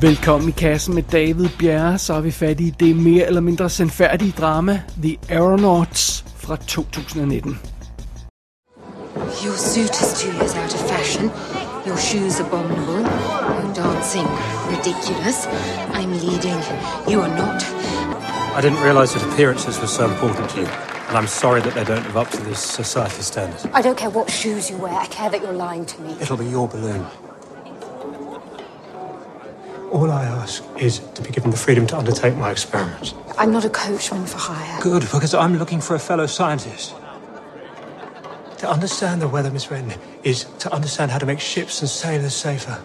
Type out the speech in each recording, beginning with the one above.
Velkommen i kassen med David Bjerre, så er vi fat i det mere eller mindre sandfærdige drama The Aeronauts fra 2019. Your suit is two years out of fashion. Your shoes abominable. Your dancing ridiculous. I'm leading. You are not. I didn't realize that appearances were so important to you. And I'm sorry that they don't live up to this society standard. I don't care what shoes you wear. I care that you're lying to me. It'll be your balloon. All I ask is to be given the freedom to undertake my experiments. I'm not a coachman for hire. Good, because I'm looking for a fellow scientist. To understand the weather, Miss Wren, is to understand how to make ships and sailors safer,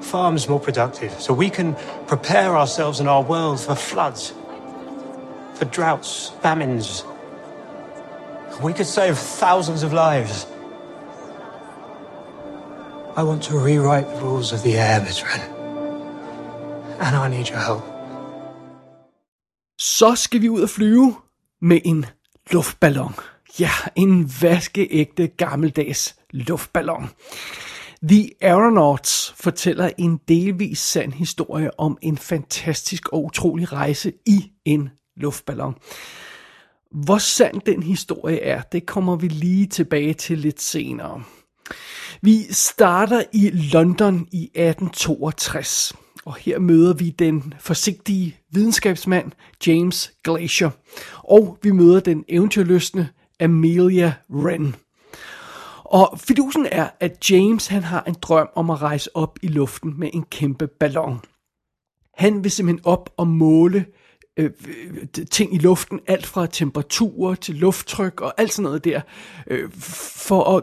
farms more productive, so we can prepare ourselves and our world for floods, for droughts, famines. We could save thousands of lives. I want to rewrite the rules of the air, Miss Wren. And I need your help. Så skal vi ud og flyve med en luftballon. Ja, en vaskeægte gammeldags luftballon. The Aeronauts fortæller en delvis sand historie om en fantastisk og utrolig rejse i en luftballon. Hvor sand den historie er, det kommer vi lige tilbage til lidt senere. Vi starter i London i 1862, og her møder vi den forsigtige videnskabsmand James Glacier, og vi møder den eventyrløsne Amelia Wren. Og fidusen er, at James han har en drøm om at rejse op i luften med en kæmpe ballon. Han vil simpelthen op og måle øh, ting i luften, alt fra temperaturer til lufttryk og alt sådan noget der, øh, for at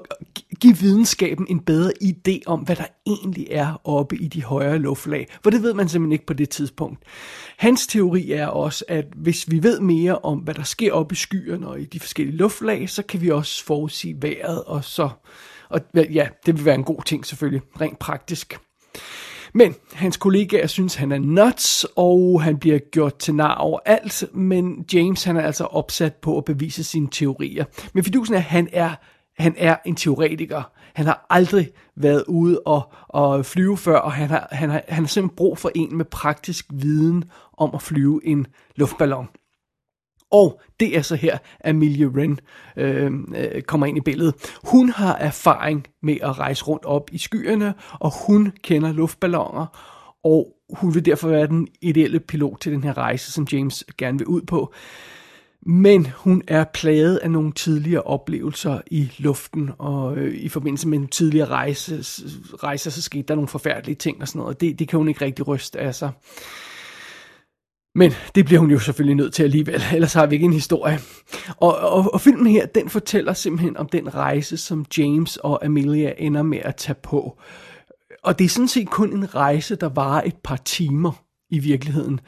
give videnskaben en bedre idé om, hvad der egentlig er oppe i de højere luftlag. For det ved man simpelthen ikke på det tidspunkt. Hans teori er også, at hvis vi ved mere om, hvad der sker oppe i skyerne og i de forskellige luftlag, så kan vi også forudsige vejret, og så, og ja, det vil være en god ting selvfølgelig, rent praktisk. Men hans kollegaer synes, han er nuts, og han bliver gjort til nar over alt, men James han er altså opsat på at bevise sine teorier. Men fidusen er, at han er, han er en teoretiker. Han har aldrig været ude og, og flyve før, og han har, han, har, han har simpelthen brug for en med praktisk viden om at flyve en luftballon. Og det er så her, Amelia Wren øh, øh, kommer ind i billedet. Hun har erfaring med at rejse rundt op i skyerne, og hun kender luftballoner, og hun vil derfor være den ideelle pilot til den her rejse, som James gerne vil ud på. Men hun er plaget af nogle tidligere oplevelser i luften, og øh, i forbindelse med en tidligere rejse, rejse, så skete der nogle forfærdelige ting og sådan noget, og det, det kan hun ikke rigtig ryste af sig. Men det bliver hun jo selvfølgelig nødt til alligevel, ellers har vi ikke en historie. Og, og, og filmen her, den fortæller simpelthen om den rejse, som James og Amelia ender med at tage på. Og det er sådan set kun en rejse, der varer et par timer i virkeligheden.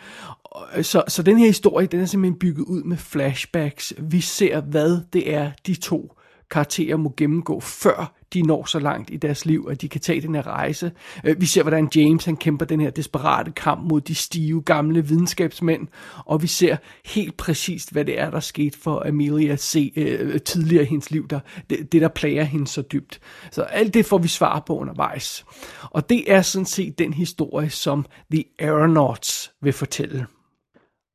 Så, så den her historie, den er simpelthen bygget ud med flashbacks. Vi ser, hvad det er, de to karakterer må gennemgå, før de når så langt i deres liv, at de kan tage den her rejse. Øh, vi ser, hvordan James han kæmper den her desperate kamp mod de stive gamle videnskabsmænd, og vi ser helt præcist, hvad det er, der skete for Amelia se, øh, tidligere i hendes liv, der, det, det, der plager hende så dybt. Så alt det får vi svar på undervejs. Og det er sådan set den historie, som The Aeronauts vil fortælle.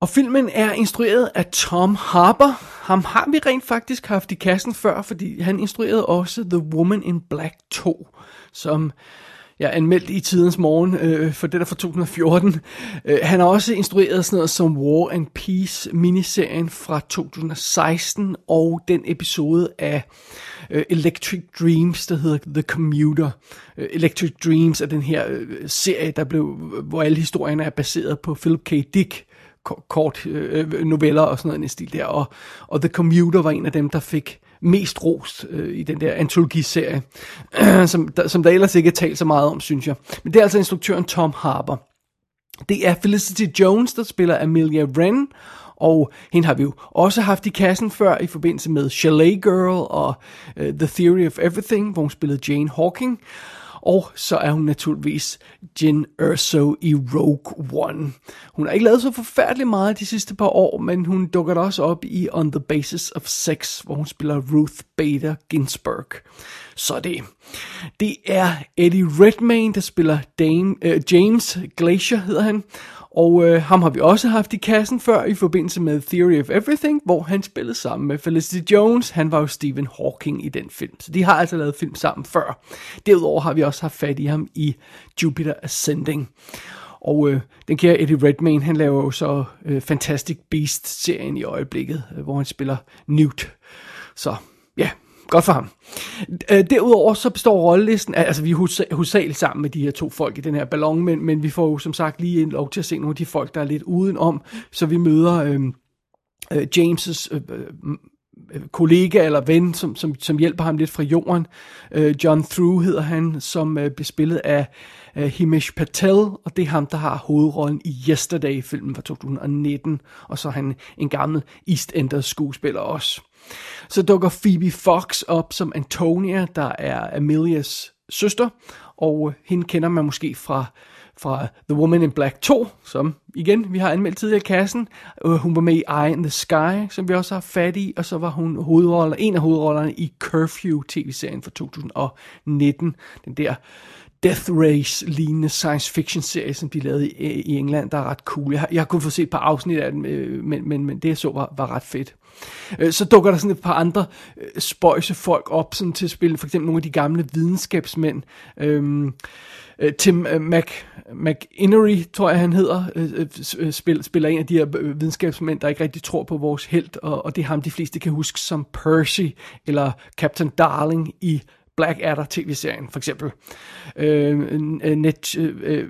Og filmen er instrueret af Tom Harper. Ham har vi rent faktisk haft i kassen før, fordi han instruerede også The Woman in Black 2, som jeg anmeldte i tidens morgen, øh, for det der fra 2014. Øh, han har også instrueret sådan noget som War and Peace miniserien fra 2016, og den episode af øh, Electric Dreams, der hedder The Commuter. Øh, Electric Dreams er den her øh, serie, der blev, hvor alle historierne er baseret på Philip K. Dick, kort øh, øh, noveller og sådan noget en stil der. Og, og The Commuter var en af dem, der fik mest rost øh, i den der antologiserie, som, der, som der ellers ikke er talt så meget om, synes jeg. Men det er altså instruktøren Tom Harper. Det er Felicity Jones, der spiller Amelia Wren, og hende har vi jo også haft i kassen før i forbindelse med Chalet Girl og uh, The Theory of Everything, hvor hun spillede Jane Hawking. Og så er hun naturligvis Jin Erso i Rogue One. Hun har ikke lavet så forfærdeligt meget de sidste par år, men hun dukker da også op i On the Basis of Sex, hvor hun spiller Ruth Bader Ginsburg. Så det. Det er Eddie Redmayne, der spiller Dane, øh, James Glacier, hedder han. Og øh, ham har vi også haft i kassen før i forbindelse med Theory of Everything, hvor han spillede sammen med Felicity Jones. Han var jo Stephen Hawking i den film. Så de har altså lavet film sammen før. Derudover har vi også haft fat i ham i Jupiter Ascending. Og øh, den kære Eddie Redmayne, han laver jo så øh, Fantastic Beast-serien i øjeblikket, øh, hvor han spiller Newt. Så ja, godt for ham. Øh, derudover så består rollelisten, altså vi er hovedsageligt sammen med de her to folk i den her ballon, men, men vi får jo som sagt lige lov til at se nogle af de folk, der er lidt udenom, så vi møder øh, øh, James' øh, øh, øh kollega eller ven, som, som, som hjælper ham lidt fra jorden. Øh, John Through hedder han, som øh, bliver spillet af øh, Himesh Patel, og det er ham, der har hovedrollen i Yesterday-filmen fra 2019, og så er han en gammel East Enders skuespiller også. Så dukker Phoebe Fox op som Antonia, der er Amelias søster, og øh, hende kender man måske fra, fra The Woman in Black 2, som igen, vi har anmeldt tidligere i kassen. Øh, hun var med i Eye in the Sky, som vi også har fat i, og så var hun hovedroller, en af hovedrollerne i Curfew tv-serien fra 2019. Den der Death Race lignende science fiction serie, som de lavede i, i England, der er ret cool. Jeg har, jeg har kun fået set et par afsnit af den, øh, men, men, men det jeg så var, var ret fedt. Øh, så dukker der sådan et par andre øh, spøjse folk op sådan til at spille, for eksempel nogle af de gamle videnskabsmænd. Øhm, øh, Tim øh, Mac, McInnery, tror jeg han hedder, øh, spiller, spiller en af de her videnskabsmænd, der ikke rigtig tror på vores held, og, og det er ham de fleste kan huske som Percy, eller Captain Darling i Blackadder tv-serien for eksempel. Øh, Net, øh, Net, øh, øh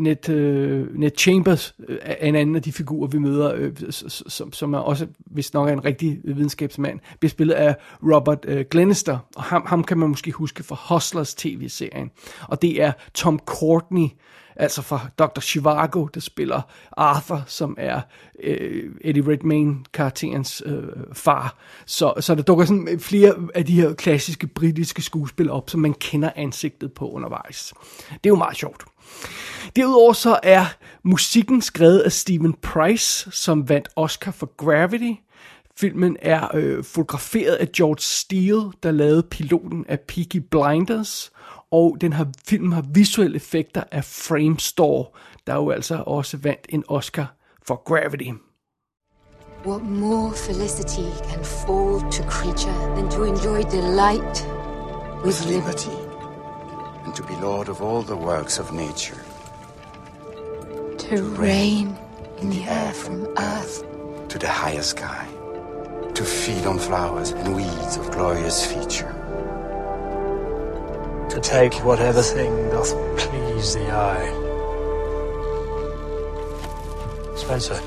Net øh, Chambers øh, er en anden af de figurer, vi møder, øh, som, som er også, hvis nok er en rigtig videnskabsmand, bliver spillet af Robert øh, Glenister, og ham, ham kan man måske huske fra Hustlers tv-serien. Og det er Tom Courtney, altså fra Dr. Chivago, der spiller Arthur, som er øh, Eddie Redmayne-karakterens øh, far. Så, så der dukker sådan flere af de her klassiske britiske skuespil op, som man kender ansigtet på undervejs. Det er jo meget sjovt. Derudover så er musikken skrevet af Steven Price, som vandt Oscar for Gravity. Filmen er øh, fotograferet af George Steele, der lavede piloten af Peaky Blinders og den har, filmen har visuelle effekter af Framestore, der jo altså også vandt en Oscar for Gravity. What more felicity can fall to creature than to enjoy delight with liberty? And to be lord of all the works of nature. To reign in the air from earth. To the higher sky. To feed on flowers and weeds of glorious feature to take whatever thing doth please the eye. Spencer.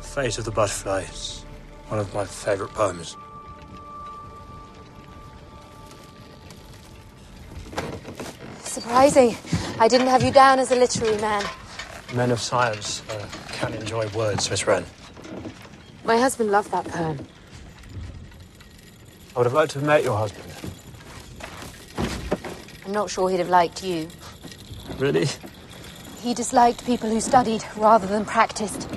Fate of the Butterfly is one of my favorite poems. Surprising. I didn't have you down as a literary man. Men of science uh, can enjoy words, Miss Wren. My husband loved that poem. I would have liked to have met your husband. I'm not sure he'd have liked you. Really? He disliked people who studied rather than practiced.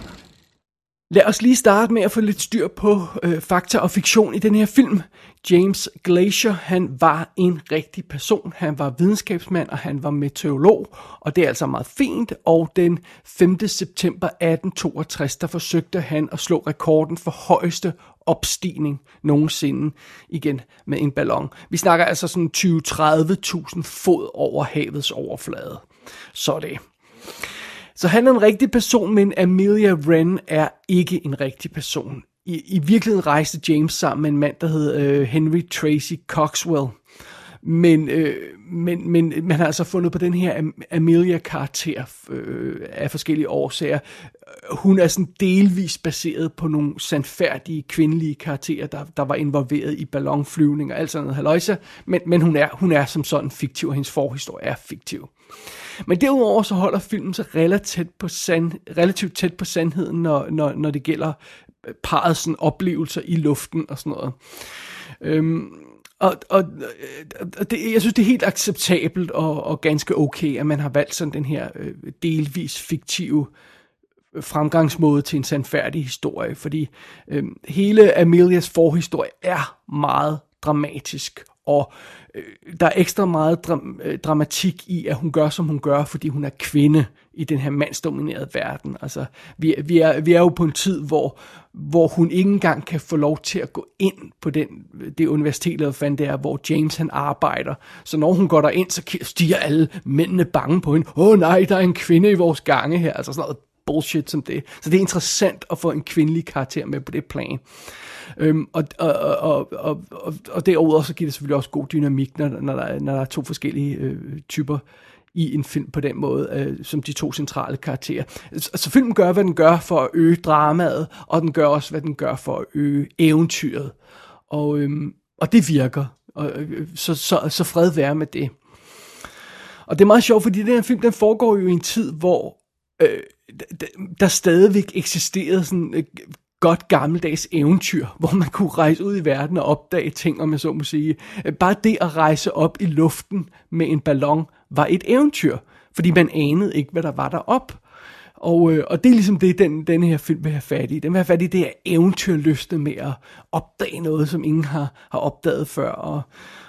Lad os lige starte med at få lidt styr på øh, fakta og fiktion i den her film. James Glacier, han var en rigtig person. Han var videnskabsmand, og han var meteorolog, og det er altså meget fint. Og den 5. september 1862, der forsøgte han at slå rekorden for højeste opstigning nogensinde igen med en ballon. Vi snakker altså sådan 20-30.000 fod over havets overflade. Så det. Så han er en rigtig person, men Amelia Wren er ikke en rigtig person. I, i virkeligheden rejste James sammen med en mand, der hed øh, Henry Tracy Coxwell. Men, øh, men, men man har altså fundet på den her Amelia-karakter øh, af forskellige årsager. Hun er sådan delvis baseret på nogle sandfærdige kvindelige karakterer, der, der var involveret i ballonflyvning og alt sådan noget haløjse. Men, men hun, er, hun er som sådan fiktiv, og hendes forhistorie er fiktiv. Men derudover så holder filmen sig relativt, på sand, relativt tæt på sandheden, når, når, når det gælder øh, parets sådan, oplevelser i luften og sådan noget. Øhm, og, og, øh, og det, jeg synes, det er helt acceptabelt og, og ganske okay, at man har valgt sådan den her øh, delvis fiktive øh, fremgangsmåde til en sandfærdig historie, fordi øh, hele Amelias forhistorie er meget dramatisk og øh, der er ekstra meget dram- øh, dramatik i, at hun gør, som hun gør, fordi hun er kvinde i den her mandsdominerede verden. Altså, vi, vi, er, vi er jo på en tid, hvor, hvor hun ikke engang kan få lov til at gå ind på den, det universitet, eller fandt det er, hvor James han arbejder. Så når hun går derind, så stiger alle mændene bange på hende. Åh oh, nej, der er en kvinde i vores gange her. Altså sådan noget bullshit som det. Så det er interessant at få en kvindelig karakter med på det plan. Øhm, og, og, og, og, og, og derudover så giver det selvfølgelig også god dynamik, når, når, der, når der er to forskellige øh, typer i en film på den måde, øh, som de to centrale karakterer. Så, altså, så filmen gør, hvad den gør for at øge dramaet, og den gør også, hvad den gør for at øge eventyret. Og, øh, og det virker. Og, øh, øh, så, så, så fred være med det. Og det er meget sjovt, fordi den her film, den foregår jo i en tid, hvor øh, der stadigvæk eksisterede sådan øh, godt gammeldags eventyr, hvor man kunne rejse ud i verden og opdage ting, om jeg så må sige. Bare det at rejse op i luften med en ballon var et eventyr, fordi man anede ikke, hvad der var derop. Og, øh, og det er ligesom det, den, den her film vil have fat i. Den vil have fat i det her eventyrlyste med at opdage noget, som ingen har, har opdaget før. Og,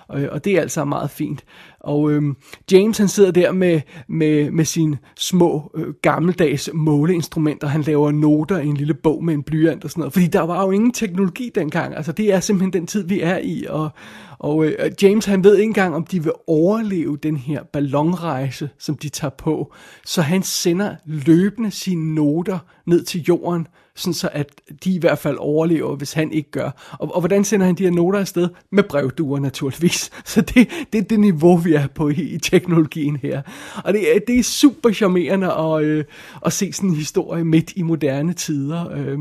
og, og det er altså meget fint. Og øhm, James han sidder der med, med, med sine små øh, gammeldags måleinstrumenter. Han laver noter i en lille bog med en blyant og sådan noget. Fordi der var jo ingen teknologi dengang. Altså det er simpelthen den tid, vi er i. Og, og øh, James han ved ikke engang, om de vil overleve den her ballonrejse, som de tager på. Så han sender løbende sine noter ned til jorden sådan så at de i hvert fald overlever, hvis han ikke gør. Og, og hvordan sender han de her noter afsted? Med brevduer naturligvis. Så det, det er det niveau, vi er på i, i teknologien her. Og det, er, det er super charmerende at, øh, at se sådan en historie midt i moderne tider. Øh,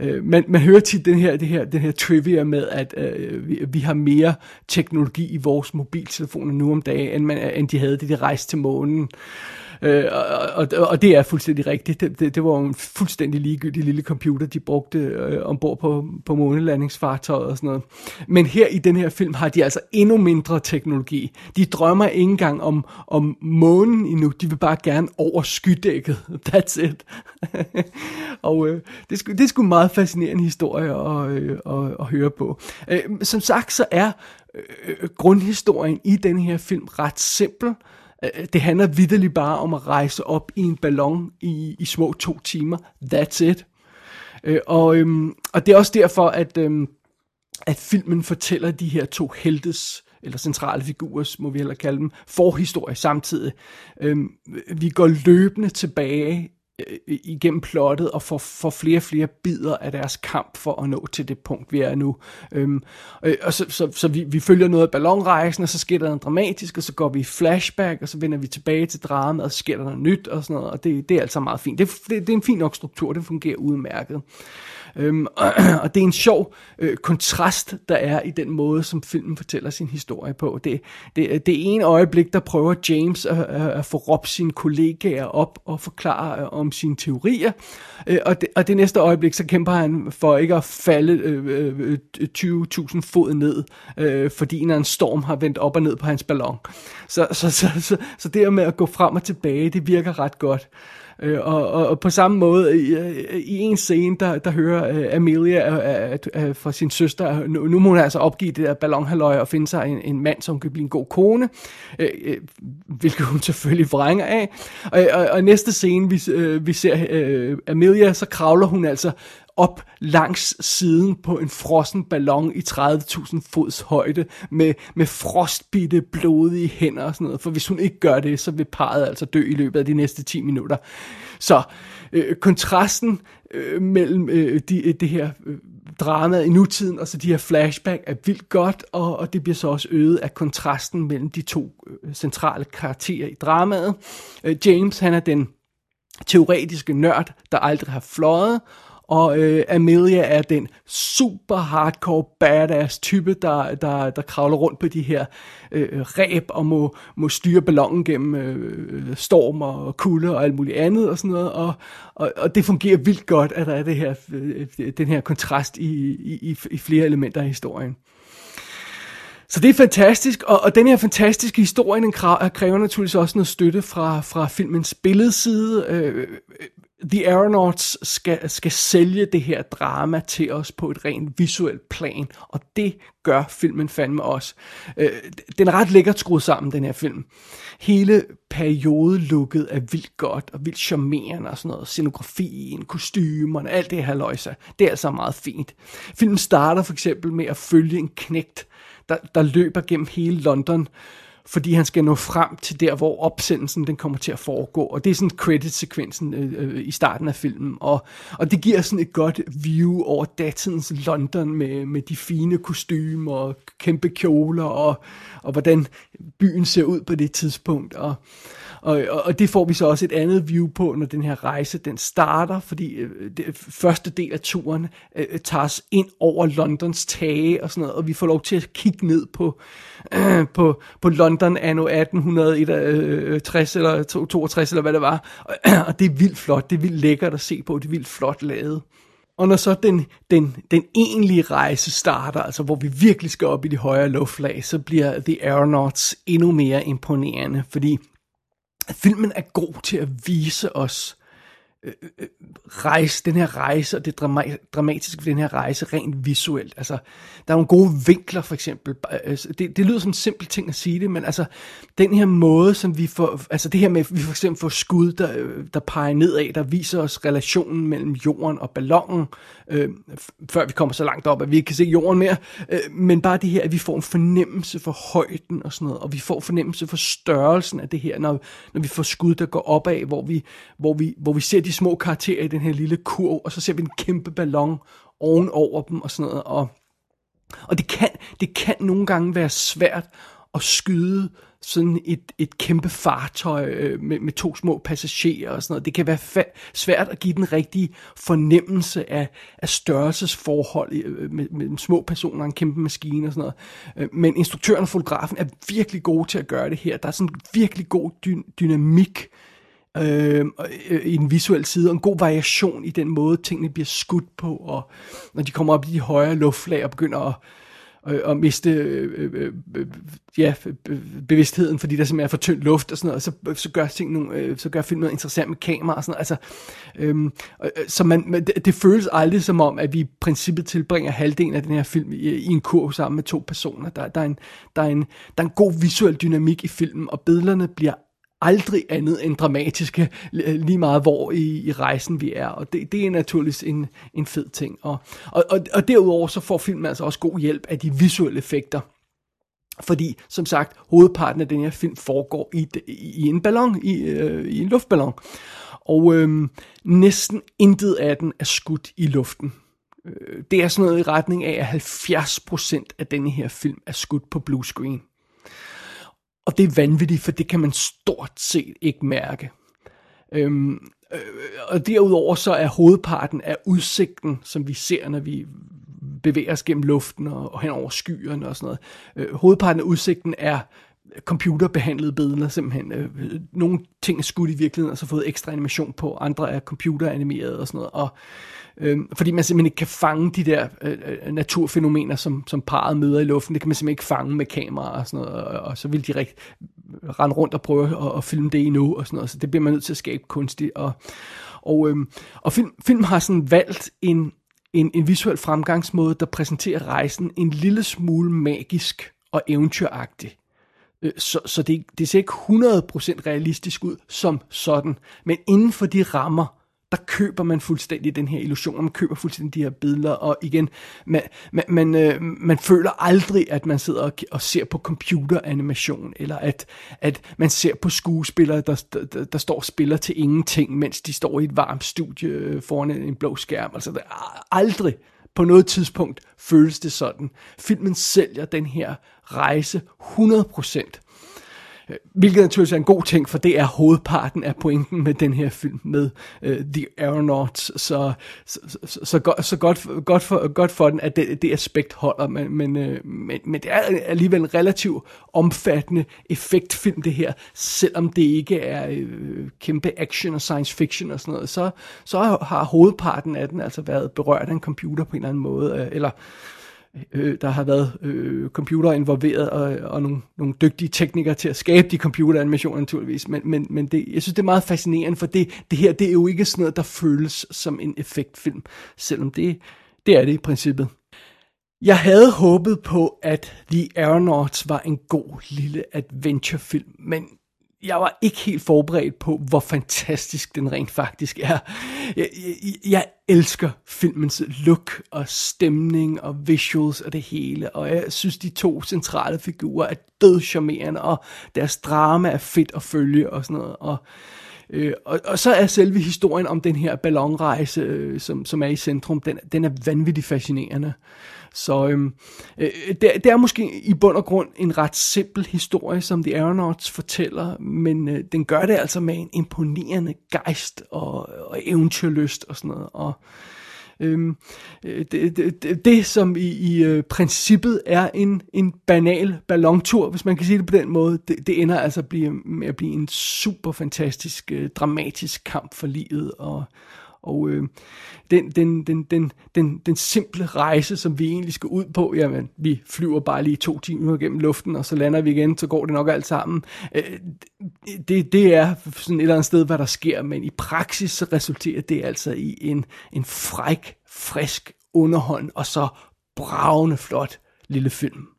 øh, man, man hører tit den her, det her, den her trivia med, at øh, vi, vi har mere teknologi i vores mobiltelefoner nu om dagen, end, man, end de havde, det de rejste til månen. Øh, Øh, og, og, og det er fuldstændig rigtigt. Det, det, det var en fuldstændig ligegyldig lille computer, de brugte øh, ombord på, på månelandingsfartøjet og sådan noget. Men her i den her film har de altså endnu mindre teknologi. De drømmer ikke engang om, om månen endnu. De vil bare gerne over skydækket. That's it. og øh, det, er, det er sgu en meget fascinerende historie at, øh, at, at høre på. Øh, som sagt, så er øh, øh grundhistorien i den her film ret simpel. Øh, Øh, det handler vidderligt bare om at rejse op i en ballon i, i små to timer. That's it. Øh, og, øhm, og det er også derfor, at, øhm, at filmen fortæller de her to heltes, eller centrale figurer, må vi heller kalde dem, forhistorie samtidig. Øhm, vi går løbende tilbage øh, igennem plottet og får, får flere og flere bidder af deres kamp for at nå til det punkt, vi er nu. Øhm, øh, og så, så, så vi, vi følger noget af ballonrejsen, og så sker der noget dramatisk, og så går vi i flashback, og så vender vi tilbage til dramaet, og så sker der noget nyt, og sådan noget, og det, det er altså meget fint. Det, det, det er en fin nok struktur, det fungerer udmærket. Øhm, og, og det er en sjov øh, kontrast, der er i den måde, som filmen fortæller sin historie på. Det, det, det ene en øjeblik, der prøver James at, at få råbt sine kollegaer op og forklare øh, om sine teorier. Øh, og, det, og det næste øjeblik, så kæmper han for ikke at falde øh, øh 20.000 fod ned, øh, fordi en storm har vendt op og ned på hans ballon. Så, så, så, så, så det med at gå frem og tilbage, det virker ret godt. Øh, og, og, og på samme måde, i, i en scene, der, der hører øh, Amelia øh, øh, øh fra sin søster, øh, nu, nu må hun altså opgive det der ballonhalløj og finde sig en, en mand, som kan blive en god kone, øh, øh, hvilket hun selvfølgelig vrænger af. Og, og, og næste scene, vi, øh, vi ser øh, Amelia, så kravler hun altså op langs siden på en frossen ballon i 30.000 fods højde med, med frostbitte, blodige hænder og sådan noget. For hvis hun ikke gør det, så vil parret altså dø i løbet af de næste 10 minutter. Så øh, kontrasten øh, mellem øh, de, øh, det her øh, drama i nutiden og så de her flashback er vildt godt, og, og det bliver så også øget af kontrasten mellem de to øh, centrale karakterer i dramaet. Øh, James, han er den teoretiske nørd, der aldrig har fløjet, og øh, Amelia er den super hardcore badass type, der, der, der kravler rundt på de her øh, ræb og må, må styre ballonen gennem øh, øh, storm og kulde og alt muligt andet og sådan noget. Og, og, og det fungerer vildt godt, at der er det her, øh, den her kontrast i, i, i flere elementer af historien. Så det er fantastisk, og, og den her fantastiske historie, den kræver naturligvis også noget støtte fra, fra filmens billedside. Øh, øh The Aeronauts skal, skal sælge det her drama til os på et rent visuelt plan, og det gør filmen fandme også. Øh, den er ret lækkert skruet sammen, den her film. Hele periodelukket er vildt godt og vildt charmerende og sådan noget. Scenografien, kostymerne, alt det her løjse. Det er altså meget fint. Filmen starter for eksempel med at følge en knægt, der, der løber gennem hele London, fordi han skal nå frem til der, hvor opsendelsen den kommer til at foregå. Og det er sådan credit-sekvensen øh, øh, i starten af filmen. Og, og det giver sådan et godt view over datidens London med, med de fine kostymer og kæmpe kjoler og, og hvordan byen ser ud på det tidspunkt. Og, og, og, og det får vi så også et andet view på, når den her rejse den starter, fordi øh, det, første del af turen øh, øh tager os ind over Londons tage og sådan noget, og vi får lov til at kigge ned på, øh, på, på London anno 1860 øh, øh, eller 62 eller hvad det var, og, og det er vildt flot, det er vildt lækkert at se på, det er vildt flot lavet. Og når så den, den, den egentlige rejse starter, altså hvor vi virkelig skal op i de højere luftlag, så bliver The Aeronauts endnu mere imponerende, fordi filmen er god til at vise os Øh, øh, øh, rejse, den her rejse, og det dramatiske ved den her rejse, rent visuelt. Altså, der er nogle gode vinkler, for eksempel. Øh, det, det lyder som en simpel ting at sige det, men altså, den her måde, som vi får, altså det her med, at vi for eksempel får skud, der, der peger nedad, der viser os relationen mellem jorden og ballonen, øh, før vi kommer så langt op, at vi ikke kan se jorden mere, øh, men bare det her, at vi får en fornemmelse for højden og sådan noget, og vi får fornemmelse for størrelsen af det her, når, når vi får skud, der går opad, hvor vi, hvor vi, hvor vi ser de små karakterer i den her lille kurv, og så ser vi en kæmpe ballon oven over dem og sådan noget, og, og det, kan, det kan nogle gange være svært at skyde sådan et, et kæmpe fartøj øh, med, med to små passagerer og sådan noget. Det kan være fa- svært at give den rigtige fornemmelse af, af størrelsesforhold øh, med, med små personer og en kæmpe maskine og sådan noget. Øh, men instruktøren og fotografen er virkelig gode til at gøre det her. Der er sådan en virkelig god dy- dynamik øh, Øhm, øh, i den visuelle side, og en god variation i den måde, tingene bliver skudt på, og når de kommer op i de højere luftlag og begynder at øh, og, og miste øh, øh, øh, ja, øh, bevidstheden, fordi der simpelthen er for tynd luft og sådan noget, og så, så gør ting nogle, øh, så gør filmen noget interessant med kamera og sådan noget. Altså, øhm, øh, så man, det, det føles aldrig som om, at vi i princippet tilbringer halvdelen af den her film i, i en kurv sammen med to personer. Der, der, er en, der, er en, der er en god visuel dynamik i filmen, og billederne bliver aldrig andet end dramatiske, lige meget hvor i, i rejsen vi er, og det, det er naturligvis en, en fed ting. Og, og, og, og derudover så får filmen altså også god hjælp af de visuelle effekter. Fordi, som sagt, hovedparten af den her film foregår i, i en ballon, i, øh, i en luftballon. Og øh, næsten intet af den er skudt i luften. Øh, det er sådan noget i retning af, at 70% af denne her film er skudt på bluescreen. Og det er vanvittigt, for det kan man stort set ikke mærke. Øhm, øh, og derudover så er hovedparten af udsigten, som vi ser, når vi bevæger os gennem luften og, og hen over skyerne og sådan noget. Øh, hovedparten af udsigten er computerbehandlede billeder simpelthen. Øh, nogle ting er skudt i virkeligheden, og så fået ekstra animation på, andre er computeranimerede og sådan noget. Og, øh, fordi man simpelthen ikke kan fange de der øh, øh, naturfænomener, som, som parret møder i luften. Det kan man simpelthen ikke fange med kamera og sådan noget. Og, og så vil de rigtig rende rundt og prøve at, at filme det endnu og sådan noget. Så det bliver man nødt til at skabe kunstigt. Og, og, øh, og film, film har sådan valgt en, en, en visuel fremgangsmåde, der præsenterer rejsen en lille smule magisk og eventyragtig. Øh, så, så det, det ser ikke 100% realistisk ud som sådan, men inden for de rammer, der køber man fuldstændig den her illusion, man køber fuldstændig de her billeder, og igen, man, man, man, øh, man føler aldrig, at man sidder og, og ser på computeranimation, eller at, at man ser på skuespillere, der, der, der står og spiller til ingenting, mens de står i et varmt studie øh, foran en, blå skærm. Altså, det er aldrig på noget tidspunkt føles det sådan. Filmen sælger den her rejse 100%. Øh, hvilket naturligvis er en god ting, for det er hovedparten af pointen med den her film med uh, The Aeronauts. Så, så, så, så, godt, så godt, godt, for, godt for den, at det, det aspekt holder, men, men, uh, men, men det er alligevel en relativt omfattende effektfilm det her, selvom det ikke er uh, kæmpe action og science fiction og sådan noget, så, så har hovedparten af den altså været berørt af en computer på en eller anden måde, uh, eller øh, der har været øh, computer involveret, og, og nogle, nogle dygtige teknikere til at skabe de computeranimationer naturligvis, men, men, men det, jeg synes, det er meget fascinerende, for det, det her, det er jo ikke sådan noget, der føles som en effektfilm, selvom det, det er det i princippet. Jeg havde håbet på, at The Aeronauts var en god lille adventurefilm, men jeg var ikke helt forberedt på, hvor fantastisk den rent faktisk er. Jeg, jeg, jeg elsker filmens look og stemning og visuals og det hele, og jeg synes, de to centrale figurer er død charmerende, og deres drama er fedt at følge og sådan noget. Og, øh, og, og så er selve historien om den her ballonrejse, øh, som, som er i centrum, den, den er vanvittigt fascinerende. Så øhm, øh, det, det er måske i bund og grund en ret simpel historie, som The Aeronauts fortæller, men øh, den gør det altså med en imponerende gejst og, og eventyrlyst og sådan noget. Og øhm, øh, det, det, det, det, som i, i øh, princippet er en, en banal ballontur, hvis man kan sige det på den måde, det, det ender altså blive, med at blive en super fantastisk, øh, dramatisk kamp for livet og og øh, den, den, den, den, den, den simple rejse, som vi egentlig skal ud på, jamen, vi flyver bare lige to timer gennem luften, og så lander vi igen, så går det nok alt sammen. Øh, det, det er sådan et eller andet sted, hvad der sker, men i praksis så resulterer det altså i en, en fræk, frisk underhånd, og så bravende flot lille film.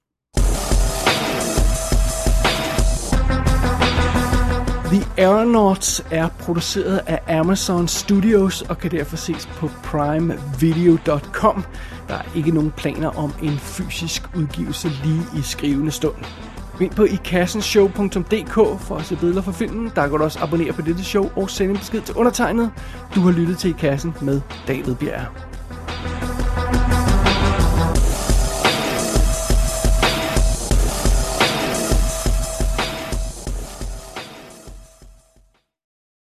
The Aeronauts er produceret af Amazon Studios og kan derfor ses på primevideo.com. Der er ikke nogen planer om en fysisk udgivelse lige i skrivende stund. Gå ind på ikassenshow.dk for at se billeder fra filmen. Der kan du også abonnere på dette show og sende en besked til undertegnet. Du har lyttet til I Kassen med David Bjerg.